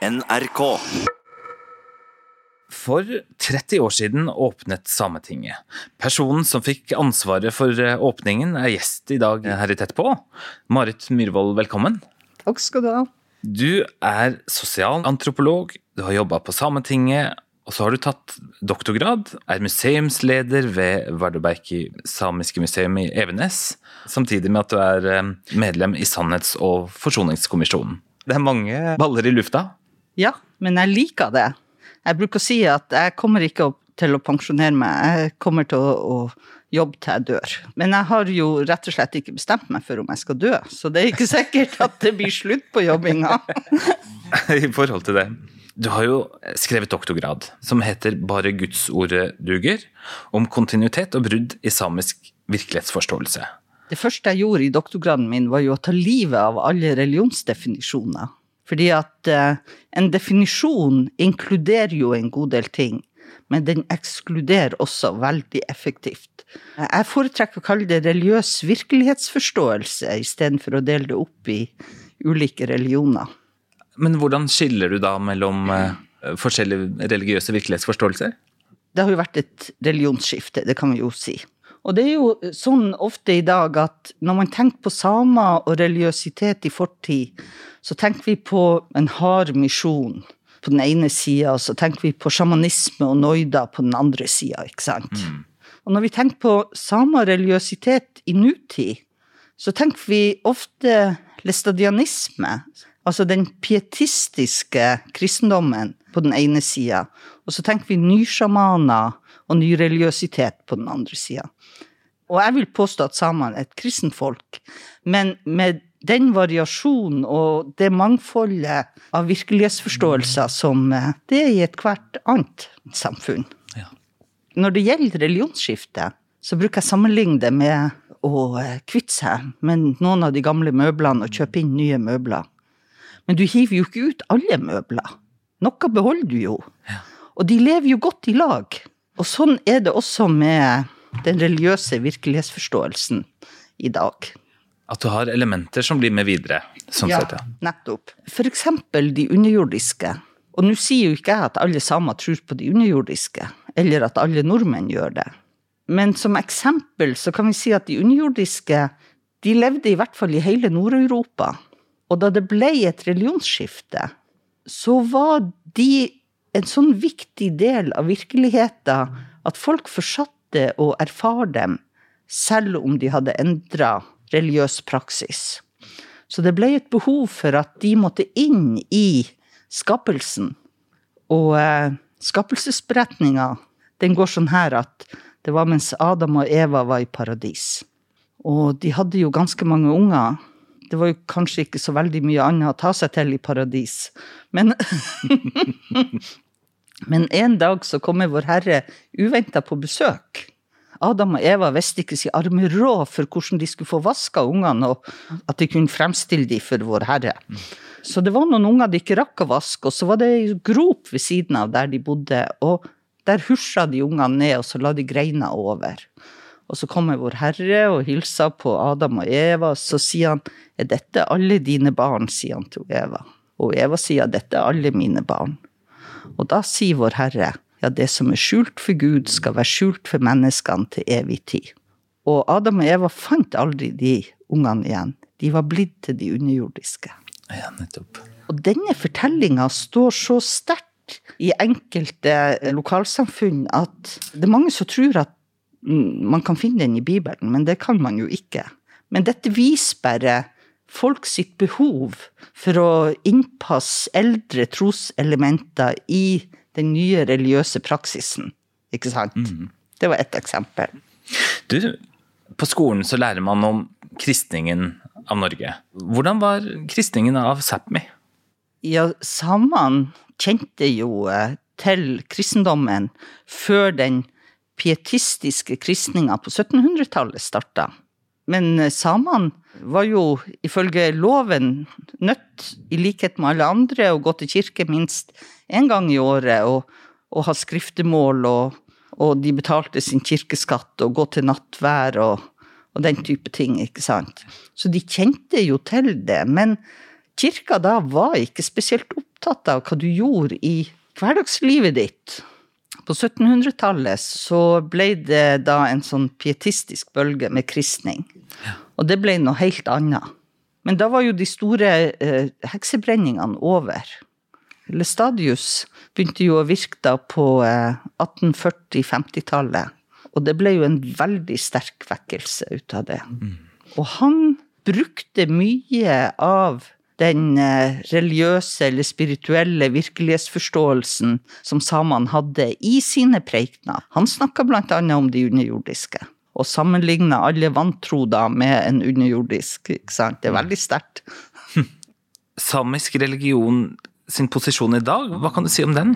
NRK. For 30 år siden åpnet Sametinget. Personen som fikk ansvaret for eh, åpningen er gjest i dag her i Tett på. Marit Myhrvold, velkommen. Takk skal du ha. Du er sosialantropolog, du har jobba på Sametinget, og så har du tatt doktorgrad, er museumsleder ved Vardøbeiki samiske museum i Evenes, samtidig med at du er eh, medlem i Sannhets- og forsoningskommisjonen. Det er mange baller i lufta. Ja, men jeg liker det. Jeg bruker å si at jeg kommer ikke til å pensjonere meg, jeg kommer til å, å jobbe til jeg dør. Men jeg har jo rett og slett ikke bestemt meg for om jeg skal dø, så det er ikke sikkert at det blir slutt på jobbinga. i forhold til det. Du har jo skrevet doktorgrad som heter Bare Guds ordet duger, om kontinuitet og brudd i samisk virkelighetsforståelse. Det første jeg gjorde i doktorgraden min, var jo å ta livet av alle religionsdefinisjoner. Fordi at eh, en definisjon inkluderer jo en god del ting, men den ekskluderer også veldig effektivt. Jeg foretrekker å kalle det religiøs virkelighetsforståelse istedenfor å dele det opp i ulike religioner. Men hvordan skiller du da mellom eh, forskjellige religiøse virkelighetsforståelser? Det har jo vært et religionsskifte, det kan vi jo si. Og det er jo sånn ofte i dag at når man tenker på samer og religiøsitet i fortid, så tenker vi på en hard misjon på den ene sida, og så tenker vi på sjamanisme og noida på den andre sida, ikke sant. Mm. Og når vi tenker på samer og religiøsitet i nutid, så tenker vi ofte læstadianisme, altså den pietistiske kristendommen på den ene sida, og så tenker vi nysjamaner og nyreligiøsitet på den andre sida. Og jeg vil påstå at samene er et kristent folk, men med den variasjonen og det mangfoldet av virkelighetsforståelser som eh, det er i ethvert annet samfunn. Ja. Når det gjelder religionsskifte, så bruker jeg sammenligne det med å eh, kvitte seg med noen av de gamle møblene og kjøpe inn nye møbler. Men du hiver jo ikke ut alle møbler. Noe beholder du jo. Ja. Og de lever jo godt i lag. Og sånn er det også med den religiøse virkelighetsforståelsen i dag. At du har elementer som blir med videre. Sånn ja, sett, ja, nettopp. For eksempel de underjordiske. Og nå sier jo ikke jeg at alle samer tror på de underjordiske, eller at alle nordmenn gjør det. Men som eksempel så kan vi si at de underjordiske de levde i hvert fall i hele Nord-Europa. Og da det ble et religionsskifte, så var de en sånn viktig del av virkeligheten at folk forsatte å erfare dem, selv om de hadde endra religiøs praksis. Så det ble et behov for at de måtte inn i skapelsen. Og eh, skapelsesberetninga, den går sånn her at det var mens Adam og Eva var i paradis. Og de hadde jo ganske mange unger. Det var jo kanskje ikke så veldig mye annet å ta seg til i paradis. Men Men en dag så kommer Vår Herre uventa på besøk. Adam og Eva visste ikke sin arme råd for hvordan de skulle få vaska ungene, og at de kunne fremstille dem for Vår Herre. Så det var noen unger de ikke rakk å vaske, og så var det ei grop ved siden av der de bodde, og der husja de ungene ned, og så la de greina over. Og så kommer Vår Herre og hilser på Adam og Eva, og så sier han, er dette alle dine barn, sier han til Eva. Og Eva sier, dette er alle mine barn. Og da sier Vår Herre, ja, det som er skjult for Gud, skal være skjult for menneskene til evig tid. Og Adam og Eva fant aldri de ungene igjen. De var blitt til de underjordiske. Ja, nettopp. Og denne fortellinga står så sterkt i enkelte lokalsamfunn at det er mange som tror at man kan finne den i Bibelen, men det kan man jo ikke. Men dette viser bare folk sitt behov for å innpasse eldre troselementer i den nye religiøse praksisen. Ikke sant? Mm. Det var ett eksempel. Du, på skolen så lærer man om kristningen av Norge. Hvordan var kristningen av Sápmi? Ja, samene kjente jo eh, til kristendommen før den pietistiske kristninga på 1700-tallet starta. Men eh, samene var jo ifølge loven nødt, i likhet med alle andre, å gå til kirke minst én gang i året og, og ha skriftemål, og, og, de betalte sin kirkeskatt og gå til nattvær og, og den type ting, ikke sant. Så de kjente jo til det. Men kirka da var ikke spesielt opptatt av hva du gjorde i hverdagslivet ditt. På 1700-tallet så ble det da en sånn pietistisk bølge med kristning. Og det ble noe helt annet. Men da var jo de store eh, heksebrenningene over. Lestadius begynte jo å virke da på eh, 1840-50-tallet. Og det ble jo en veldig sterk vekkelse ut av det. Og han brukte mye av den eh, religiøse eller spirituelle virkelighetsforståelsen som samene hadde i sine preikener. Han snakka annet om de underjordiske. Og sammenligna alle vantro da med en underjordisk. ikke sant? Det er veldig sterkt. Samisk religion sin posisjon i dag, hva kan du si om den?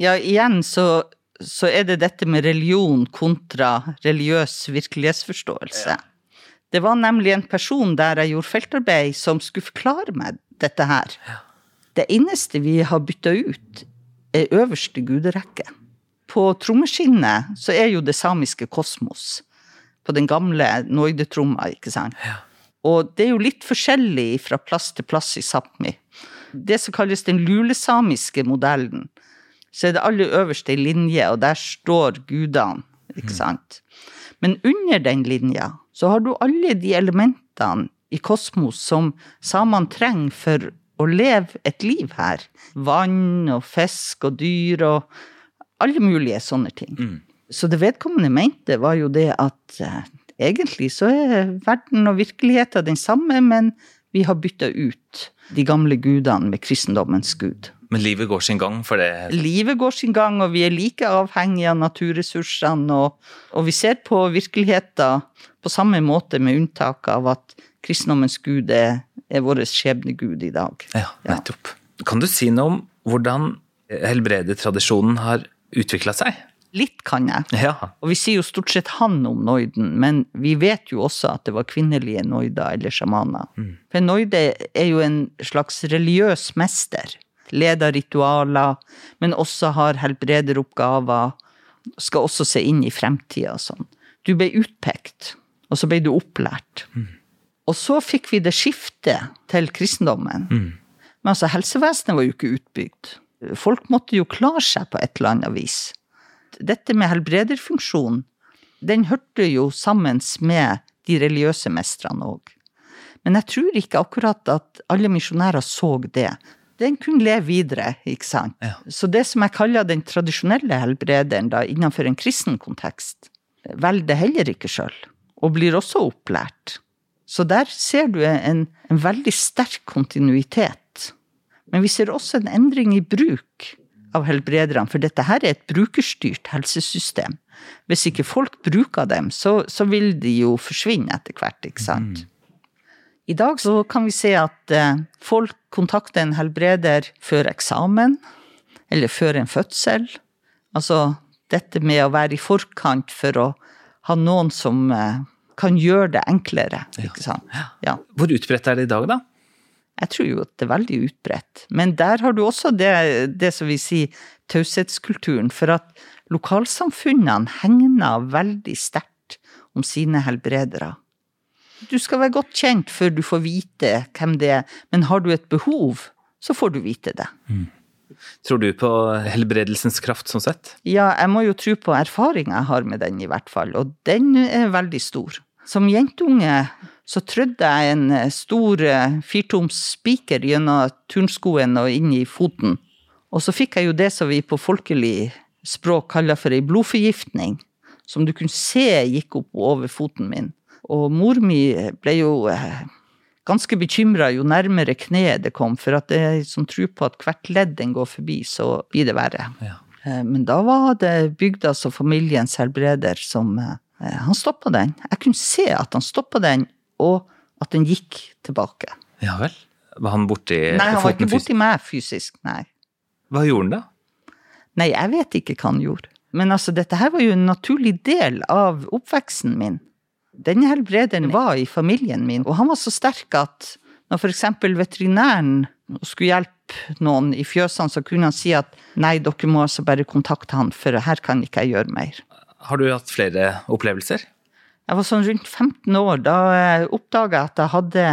Ja, igjen så, så er det dette med religion kontra religiøs virkelighetsforståelse. Det var nemlig en person der jeg gjorde feltarbeid, som skulle forklare meg dette her. Det eneste vi har bytta ut, er øverste guderekke. På trommeskinnet så er jo det samiske kosmos. På den gamle noidetromma, ikke sant. Og det er jo litt forskjellig fra plass til plass i Sápmi. Det som kalles den lulesamiske modellen, så er det aller øverste i linje, og der står gudene, ikke sant. Men under den linja så har du alle de elementene i kosmos som samene trenger for å leve et liv her. Vann og fisk og dyr og alle mulige sånne ting. Så det vedkommende mente, var jo det at eh, egentlig så er verden og virkeligheten den samme, men vi har bytta ut de gamle gudene med kristendommens gud. Men livet går sin gang for det. Livet går sin gang, og vi er like avhengige av naturressursene, og, og vi ser på virkeligheten på samme måte, med unntak av at kristendommens gud er, er vår skjebnegud i dag. Ja, nettopp. Kan du si noe om hvordan helbredetradisjonen har utvikla seg? Litt kan jeg. Ja. Og vi sier jo stort sett han om noiden, men vi vet jo også at det var kvinnelige noider eller sjamaner. For en noide er jo en slags religiøs mester. Leder ritualer, men også har helbrederoppgaver. Skal også se inn i fremtida og sånn. Du ble utpekt, og så ble du opplært. Og så fikk vi det skiftet til kristendommen. Men altså, helsevesenet var jo ikke utbygd. Folk måtte jo klare seg på et eller annet vis dette med helbrederfunksjon, den hørte jo sammen med de religiøse mestrene òg. Men jeg tror ikke akkurat at alle misjonærer så det. Den kunne leve videre, ikke sant. Ja. Så det som jeg kaller den tradisjonelle helbrederen da, innenfor en kristen kontekst, velger det heller ikke sjøl, og blir også opplært. Så der ser du en, en veldig sterk kontinuitet. Men vi ser også en endring i bruk av helbrederne, for dette her er et brukerstyrt helsesystem. Hvis ikke folk bruker dem, så, så vil de jo forsvinne etter hvert, ikke sant. I dag så kan vi se at eh, folk kontakter en helbreder før eksamen, eller før en fødsel. Altså dette med å være i forkant for å ha noen som eh, kan gjøre det enklere, ikke sant. Ja. Hvor utbredt er det i dag, da? Jeg tror jo at det er veldig utbredt. Men der har du også det, det som vi sier taushetskulturen, for at lokalsamfunnene hegner veldig sterkt om sine helbredere. Du skal være godt kjent før du får vite hvem det er, men har du et behov, så får du vite det. Tror du på helbredelsens kraft sånn sett? Ja, jeg må jo tro på erfaringa jeg har med den, i hvert fall, og den er veldig stor. Som jentunge så trødde jeg en eh, stor eh, firtoms spiker gjennom turnskoen og inn i foten. Og så fikk jeg jo det som vi på folkelig språk kaller for ei blodforgiftning, som du kunne se gikk opp over foten min. Og mor mi ble jo eh, ganske bekymra jo nærmere kneet det kom, for at det er sånn tror på at hvert ledd den går forbi, så blir det verre. Ja. Men da var det bygdas og familiens helbreder som Han stoppa den. Jeg kunne se at han stoppa den, og at den gikk tilbake. Ja vel? Var han borti Nei, han var ikke borti meg fysisk, nei. Hva gjorde han da? Nei, jeg vet ikke hva han gjorde. Men altså, dette her var jo en naturlig del av oppveksten min. Denne helbrederen var i familien min, og han var så sterk at når eksempel veterinæren skulle hjelpe noen i fjøsene, så kunne han si at nei, dere må altså bare kontakte han, for her kan ikke jeg gjøre mer. Har du hatt flere opplevelser? Jeg var sånn rundt 15 år, da oppdaga jeg at jeg hadde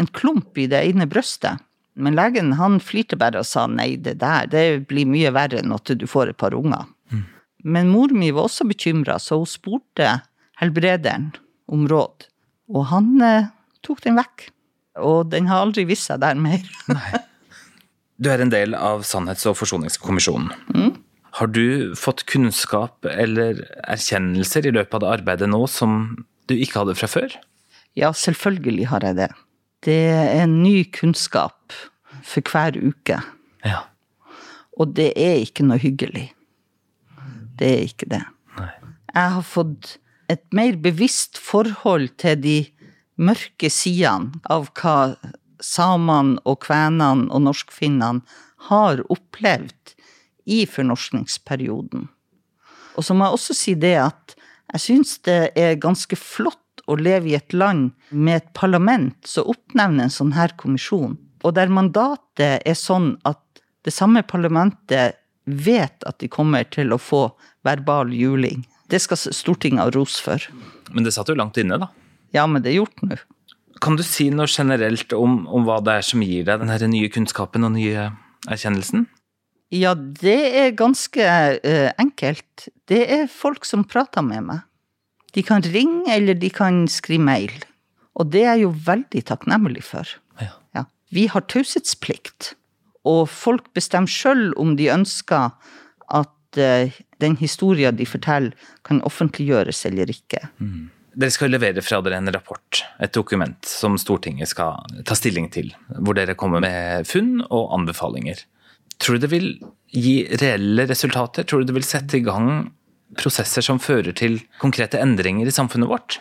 en klump i det ene brøstet. Men legen han flirte bare og sa nei, det der det blir mye verre enn at du får et par unger. Men mor mi var også bekymra, så hun spurte helbrederen om råd. Og han eh, tok den vekk. Og den har aldri vist seg der mer. Du er en del av Sannhets- og forsoningskommisjonen. Har du fått kunnskap eller erkjennelser i løpet av det arbeidet nå som du ikke hadde fra før? Ja, selvfølgelig har jeg det. Det er ny kunnskap for hver uke. Ja. Og det er ikke noe hyggelig. Det er ikke det. Nei. Jeg har fått et mer bevisst forhold til de mørke sidene av hva samene og kvenene og norskfinnene har opplevd i fornorskningsperioden. Og så må jeg også si det at jeg syns det er ganske flott å leve i et land med et parlament som oppnevner en sånn her kommisjon, og der mandatet er sånn at det samme parlamentet vet at de kommer til å få verbal juling. Det skal Stortinget ha ros for. Men det satt jo langt inne, da. Ja, men det er gjort nå. Kan du si noe generelt om, om hva det er som gir deg den nye kunnskapen og nye erkjennelsen? Ja, det er ganske uh, enkelt. Det er folk som prater med meg. De kan ringe, eller de kan skrive mail. Og det er jeg jo veldig takknemlig for. Ja. Ja. Vi har taushetsplikt, og folk bestemmer sjøl om de ønsker at uh, den historien de forteller, kan offentliggjøres eller ikke. Dere skal levere fra dere en rapport, et dokument, som Stortinget skal ta stilling til. Hvor dere kommer med funn og anbefalinger. Tror du det vil gi reelle resultater? Tror du det vil sette i gang prosesser som fører til konkrete endringer i samfunnet vårt?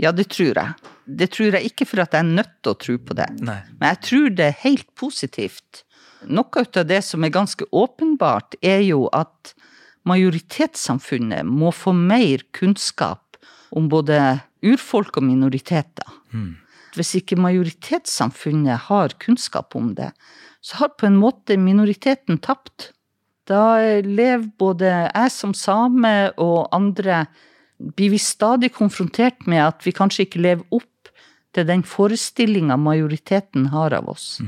Ja, det tror jeg. Det tror jeg ikke for at jeg er nødt til å tro på det. Nei. Men jeg tror det er helt positivt. Noe av det som er ganske åpenbart, er jo at majoritetssamfunnet må få mer kunnskap om både urfolk og minoriteter. Hvis ikke majoritetssamfunnet har kunnskap om det, så har på en måte minoriteten tapt. Da lever både jeg som same og andre blir vi stadig konfrontert med at vi kanskje ikke lever opp til den forestillinga majoriteten har av oss.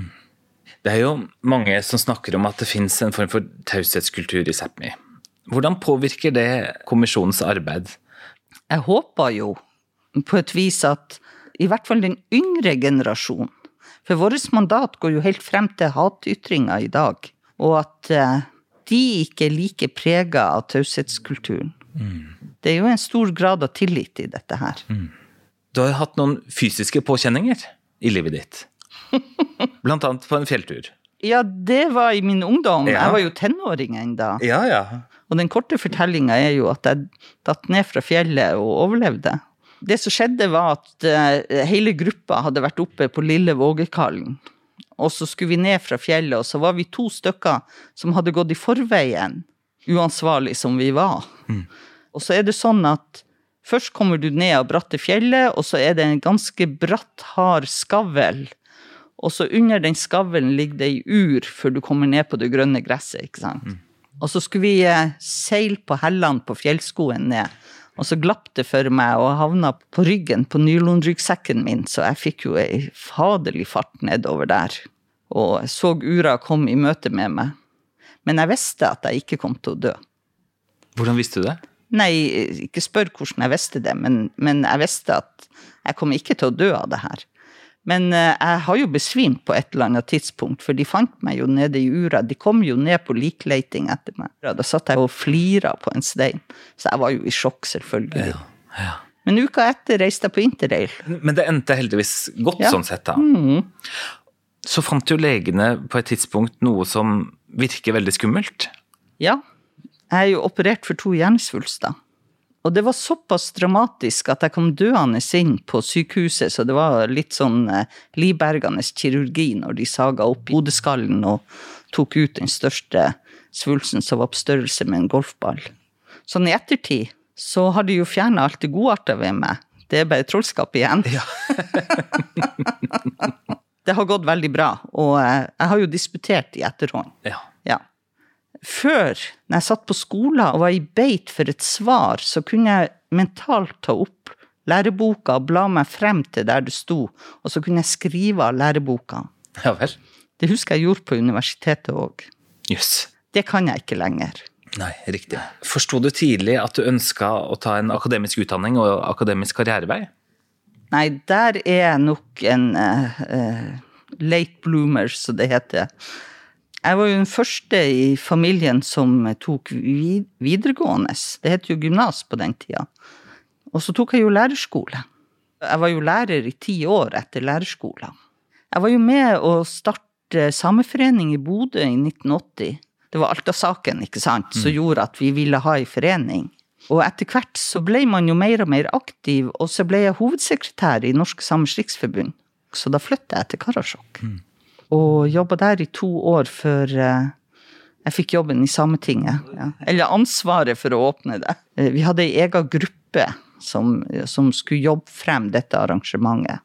Det er jo mange som snakker om at det finnes en form for taushetskultur i Sápmi. Hvordan påvirker det kommisjonens arbeid? Jeg håper jo på et vis at i hvert fall den yngre generasjonen For vårt mandat går jo helt frem til hatytringer i dag. Og at eh, de ikke er like prega av taushetskulturen. Det er jo en stor grad av tillit i dette her. Du har hatt noen fysiske påkjenninger i livet ditt. Blant annet på en fjelltur. Ja, det var i min ungdom. Ja. Jeg var jo tenåring ennå. Ja, ja. Og den korte fortellinga er jo at jeg datt ned fra fjellet og overlevde. Det som skjedde, var at eh, hele gruppa hadde vært oppe på Lille Vågekallen. Og så skulle vi ned fra fjellet, og så var vi to stykker som hadde gått i forveien, uansvarlig som vi var. Og så er det sånn at først kommer du ned av bratte fjellet, og så er det en ganske bratt, hard skavl. Og så under den skavlen ligger det ei ur før du kommer ned på det grønne gresset, ikke sant. Og så skulle vi eh, seile på hellene på fjellskoen ned. Og så glapp det for meg og havna på ryggen på nylonryggsekken min, så jeg fikk jo ei faderlig fart nedover der. Og jeg så ura komme i møte med meg. Men jeg visste at jeg ikke kom til å dø. Hvordan visste du det? Nei, ikke spør hvordan jeg visste det, men, men jeg visste at jeg kom ikke til å dø av det her. Men eh, jeg har jo besvimt på et eller annet tidspunkt, for de fant meg jo nede i ura. De kom jo ned på likleiting etter meg. Da satt jeg og flira på en stein. Så jeg var jo i sjokk, selvfølgelig. ja. Men uka etter reiste jeg på interrail. Men det endte heldigvis godt Ja. sånn sett, da. Så fant jo legene på et tidspunkt noe som virker veldig skummelt. Ja. Jeg er jo operert for to hjernesvulster. Og det var såpass dramatisk at jeg kom døende inn på sykehuset, så det var litt sånn eh, livbergende kirurgi når de saga opp hodeskallen og tok ut den største svulsten som var på størrelse med en golfball. Sånn i ettertid så har de jo fjerna alt det godarta ved meg. Det er bare trollskap igjen. det har gått veldig bra, og eh, jeg har jo disputert i etterhånd. Ja. Ja. Før, når jeg satt på skolen og var i beit for et svar, så kunne jeg mentalt ta opp læreboka og bla meg frem til der det sto, og så kunne jeg skrive av læreboka. ja vel. Det husker jeg gjorde på universitetet òg. Yes. Det kan jeg ikke lenger. Nei, riktig. Forsto du tidlig at du ønska å ta en akademisk utdanning og akademisk karrierevei? Nei, der er jeg nok en uh, uh, late bloomer, som det heter. Jeg var jo den første i familien som tok videregående. Det het jo gymnas på den tida. Og så tok jeg jo lærerskole. Jeg var jo lærer i ti år etter lærerskolen. Jeg var jo med å starte Sameforening i Bodø i 1980. Det var Alta-saken ikke sant, som gjorde at vi ville ha ei forening. Og etter hvert så ble man jo mer og mer aktiv, og så ble jeg hovedsekretær i Norske Samers Riksforbund. Så da flytta jeg til Karasjok. Og jobba der i to år før eh, jeg fikk jobben i Sametinget. Ja. Eller ansvaret for å åpne det. Eh, Vi hadde ei ega gruppe som, som skulle jobbe frem dette arrangementet.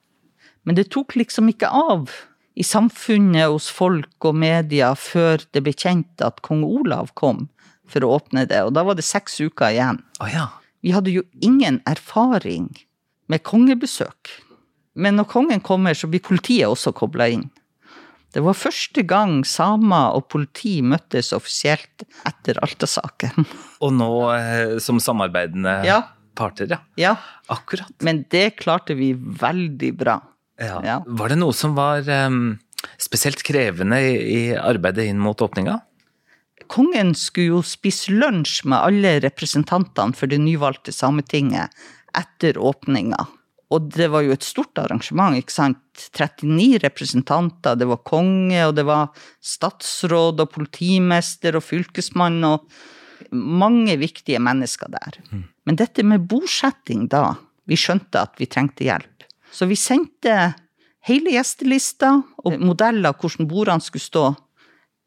Men det tok liksom ikke av i samfunnet, hos folk og media, før det ble kjent at kong Olav kom for å åpne det. Og da var det seks uker igjen. Oh, ja. Vi hadde jo ingen erfaring med kongebesøk. Men når kongen kommer, så blir politiet også kobla inn. Det var første gang samer og politi møttes offisielt etter Alta-saken. Og nå eh, som samarbeidende Ja. parter, ja. Ja, Akkurat. men det klarte vi veldig bra. Ja. Ja. Var det noe som var um, spesielt krevende i, i arbeidet inn mot åpninga? Kongen skulle jo spise lunsj med alle representantene for det nyvalgte Sametinget etter åpninga. Og det var jo et stort arrangement, ikke sant. 39 representanter, det var konge, og det var statsråd og politimester og fylkesmann og mange viktige mennesker der. Men dette med bosetting da, vi skjønte at vi trengte hjelp. Så vi sendte hele gjestelista og modeller hvordan bordene skulle stå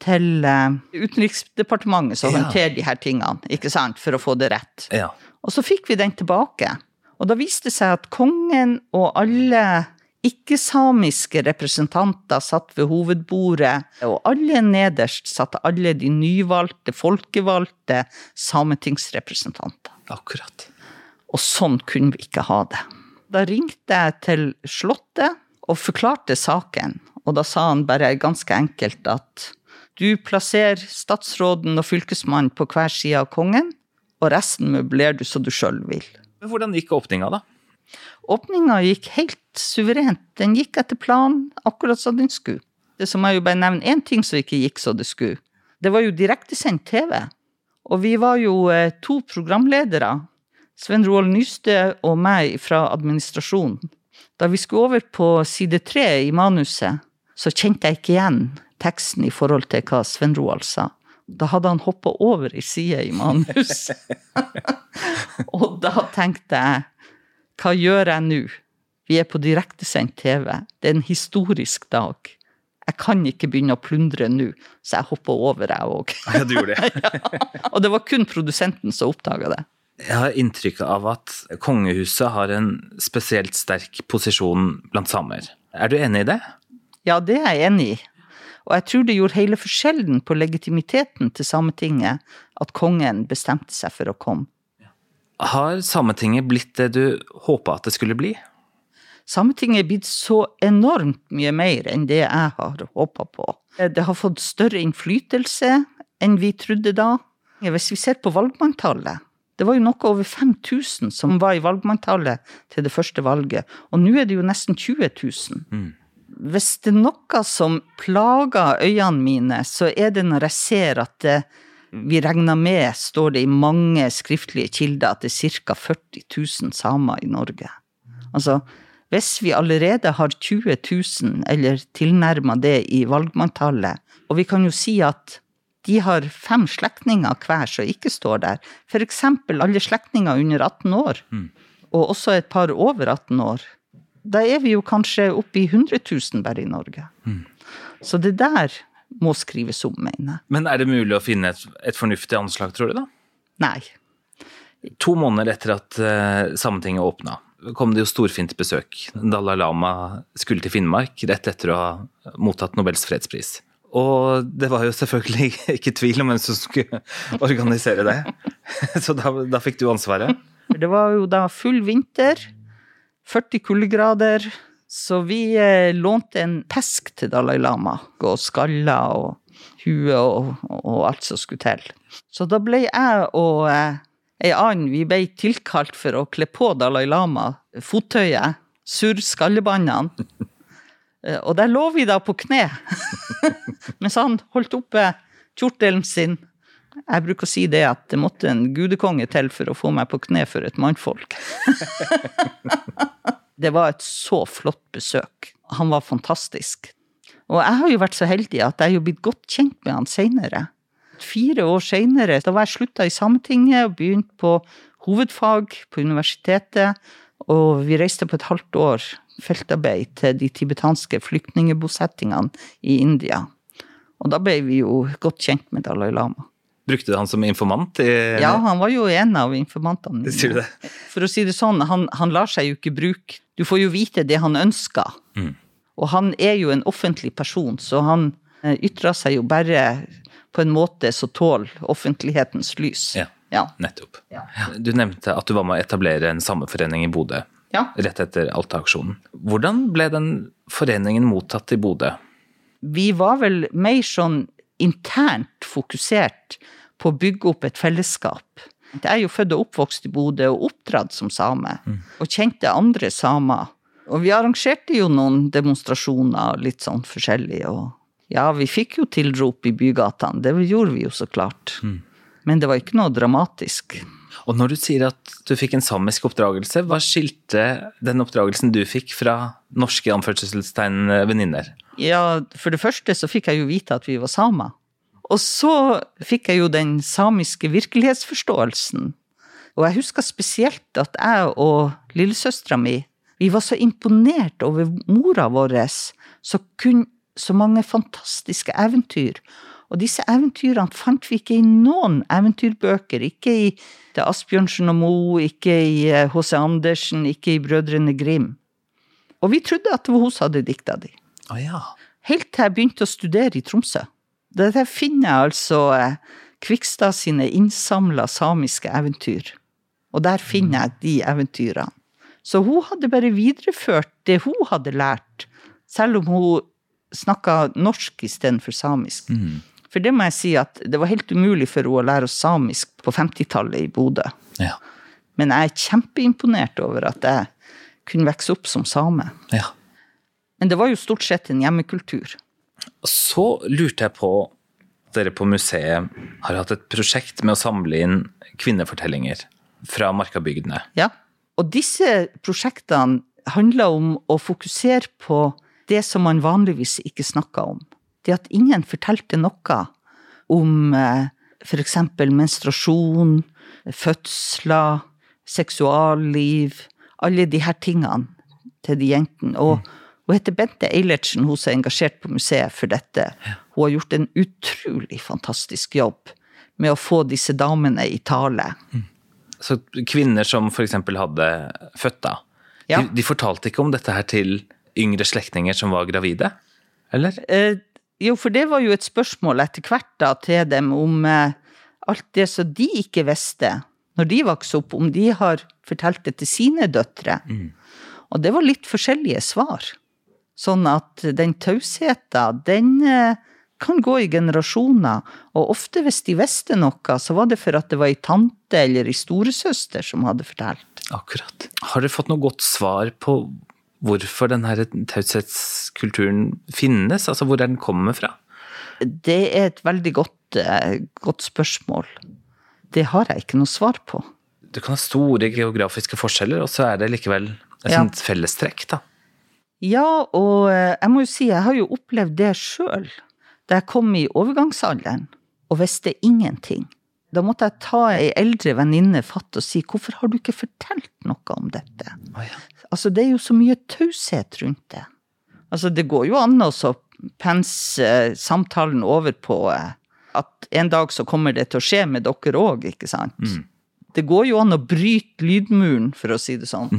til eh, Utenriksdepartementet som Ja. håndterer de her tingene, ikke sant, for å få det rett. Ja. Og så fikk vi den tilbake. Og da viste det seg at kongen og alle ikke-samiske representanter satt ved hovedbordet, og alle nederst satt alle de nyvalgte, folkevalgte sametingsrepresentanter. Akkurat. Og sånn kunne vi ikke ha det. Da ringte jeg til Slottet og forklarte saken, og da sa han bare ganske enkelt at du plasserer statsråden og fylkesmannen på hver side av kongen, og resten møblerer du så du sjøl vil. Men hvordan gikk åpninga, da? Åpninga gikk helt suverent. Den gikk etter planen, akkurat som den skulle. Det som jeg jo bare nevne én ting som ikke gikk som det skulle. Det var jo direktesendt TV. Og vi var jo eh, to programledere, Sven Roald Nystø og meg fra administrasjonen. Da vi skulle over på side tre i manuset, så kjente jeg ikke igjen teksten i forhold til hva Sven Roald sa. Da hadde han hoppa over ei side i manus. og da tenkte jeg hva gjør jeg nå? Vi er på direktesendt TV. Det er en historisk dag. Jeg kan ikke begynne å plundre nå, så jeg hoppa over, jeg òg. Ja, du gjorde det. Og det var kun produsenten som oppdaga det. Jeg har inntrykk av at kongehuset har en spesielt sterk posisjon blant samer. Er du enig i det? Ja, det er jeg enig i. Og jeg tror det gjorde hele forskjellen på legitimiteten til Sametinget at kongen bestemte seg for å komme. Har Sametinget blitt det du håpa at det skulle bli? Sametinget er blitt så enormt mye mer enn det jeg har håpa på. Det har fått større innflytelse enn vi trodde da. Hvis vi ser på valgmanntallet, det var jo noe over 5000 som var i valgmanntallet til det første valget, og nå er det jo nesten 20 000. Hvis det er noe som plager øynene mine, så er det når jeg ser at det, vi regner med, står det i mange skriftlige kilder, at det er ca. 40 000 samer i Norge. Altså, hvis vi allerede har 20 000, eller tilnærma det i valgmanntallet, og vi kan jo si at de har fem slektninger hver som ikke står der, eksempel alle slektninger under 18 år, og også et par over 18 år, da er vi jo kanskje oppe i 100 000 bare i Norge. Så det der må skrives om, mener jeg. Men er det mulig å finne et, et fornuftig anslag, tror du da? Nei. To måneder etter at uh, Sametinget åpna, kom det jo storfint besøk. Dalai Lama skulle til Finnmark rett etter å ha mottatt Nobels fredspris. Og det var jo selvfølgelig ikke tvil om hvem som skulle organisere det. Så da, da fikk du ansvaret. Det var jo da full vinter, 40 kuldegrader, Så vi eh, lånte en pesk til Dalai Lama, og skaller og hue og, og alt som skulle til. Så da ble jeg og eh, ei annen, vi ble tilkalt for å kle på Dalai Lama fottøyet, surre skallebåndene. Eh, og der lå vi da på kne, mens han holdt oppe kjortelen sin. Jeg bruker å si det at det måtte en gudekonge til for å få meg på kne for et mannfolk. det var et så flott besøk. Han var fantastisk. Og jeg har jo vært så heldig at jeg har blitt godt kjent med han seinere. Fire år seinere, da var jeg slutta i Sametinget og begynt på hovedfag på universitetet. Og vi reiste på et halvt år feltarbeid til de tibetanske flyktningbosettingene i India. Og da ble vi jo godt kjent med Dalai Lama. Brukte du han som informant? I, ja, han var jo en av informantene mine. For å si det sånn, han, han lar seg jo ikke bruke Du får jo vite det han ønsker. Mm. Og han er jo en offentlig person, så han eh, ytrer seg jo bare på en måte som tåler offentlighetens lys. Ja, Ja. nettopp. Ja. Du nevnte at du var med å etablere en sameforening i Bodø ja. rett etter Alta-aksjonen. Hvordan ble den foreningen mottatt i Bodø? Vi var vel mer sånn internt fokusert på å bygge opp et fellesskap. Jeg er jo født og oppvokst i Bodø og oppdratt som same, og kjente andre samer. Og vi arrangerte jo noen demonstrasjoner litt sånn forskjellig, og ja, vi fikk jo tilrop i bygatene, det gjorde vi jo så klart. Men det var ikke noe dramatisk. Og når du sier at du fikk en samisk oppdragelse, hva skilte den oppdragelsen du fikk fra norske anførselstegn venninner? Ja, for det første så fikk jeg jo vite at vi var samer. Og så fikk jeg jo den samiske virkelighetsforståelsen. Og jeg husker spesielt at jeg og lillesøstera mi, vi var så imponert over mora vår, som kunne så mange fantastiske eventyr. Og disse eventyrene fant vi ikke i noen eventyrbøker. Ikke i Det Asbjørnsen og Moe, ikke i H.C. Andersen, ikke i Brødrene Grim. Og vi trodde at det var hun som hadde dikta de. Oh, ja. Helt til jeg begynte å studere i Tromsø. Der finner jeg altså eh, Kvikstad sine innsamla samiske eventyr. Og der finner jeg de eventyrene. Så hun hadde bare videreført det hun hadde lært, selv om hun snakka norsk istedenfor samisk. For det må jeg si at det var helt umulig for henne å lære oss samisk på 50-tallet i Bodø. Ja. Men jeg er kjempeimponert over at jeg kunne vokse opp som same. ja. Men det var jo stort sett en hjemmekultur. Så lurte jeg på dere på museet har hatt et prosjekt med å samle inn kvinnefortellinger fra markabygdene. Ja. Og disse prosjektene handler om å fokusere på det som man vanligvis ikke snakker om. Det at ingen fortalte noe om f.eks. menstruasjon, fødsler, seksualliv, alle de her tingene til de jentene. Og hun heter Bente Eilertsen, hun som er engasjert på museet for dette. Hun har gjort en utrolig fantastisk jobb med å få disse damene i tale. Så kvinner som f.eks. hadde født da, Ja. de, de fortalte ikke om dette her til yngre slektninger som var gravide? Eller? Eh, jo, for det var jo et spørsmål etter hvert da til dem om eh, alt det som de ikke visste når de vokste opp, om de har fortalt det til sine døtre. Og det var litt forskjellige svar. Sånn at den tausheten, den eh, kan gå i generasjoner. Og ofte hvis de visste noe, så var det for at det var ei tante eller ei storesøster som hadde fortalt. Akkurat. Har dere fått noe godt svar på hvorfor denne taushetskulturen finnes? Altså hvor er den kommer fra? Det er et veldig godt, eh, godt spørsmål. Det har jeg ikke noe svar på. Du kan ha store geografiske forskjeller, og så er det likevel et Ja. sånt fellestrekk, da. Ja, og eh, jeg må jo si, jeg har jo opplevd det sjøl. Da jeg kom i overgangsalderen og visste ingenting. Da måtte jeg ta ei eldre venninne fatt og si hvorfor har du ikke fortalt noe om dette? Oh, ja. Altså, det er jo så mye taushet rundt det. Altså, det går jo an å pense eh, samtalen over på eh, at en dag så kommer det til å skje med dere òg, ikke sant? Det går jo an å bryte lydmuren, for å si det sånn.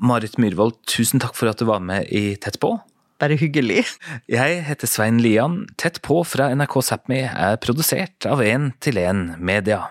Marit Myhrvold, tusen takk for at du var med i Tett på. Bare hyggelig. Jeg heter Svein Lian. Tett på fra NRK Sápmi er produsert av 1 til 1 Media.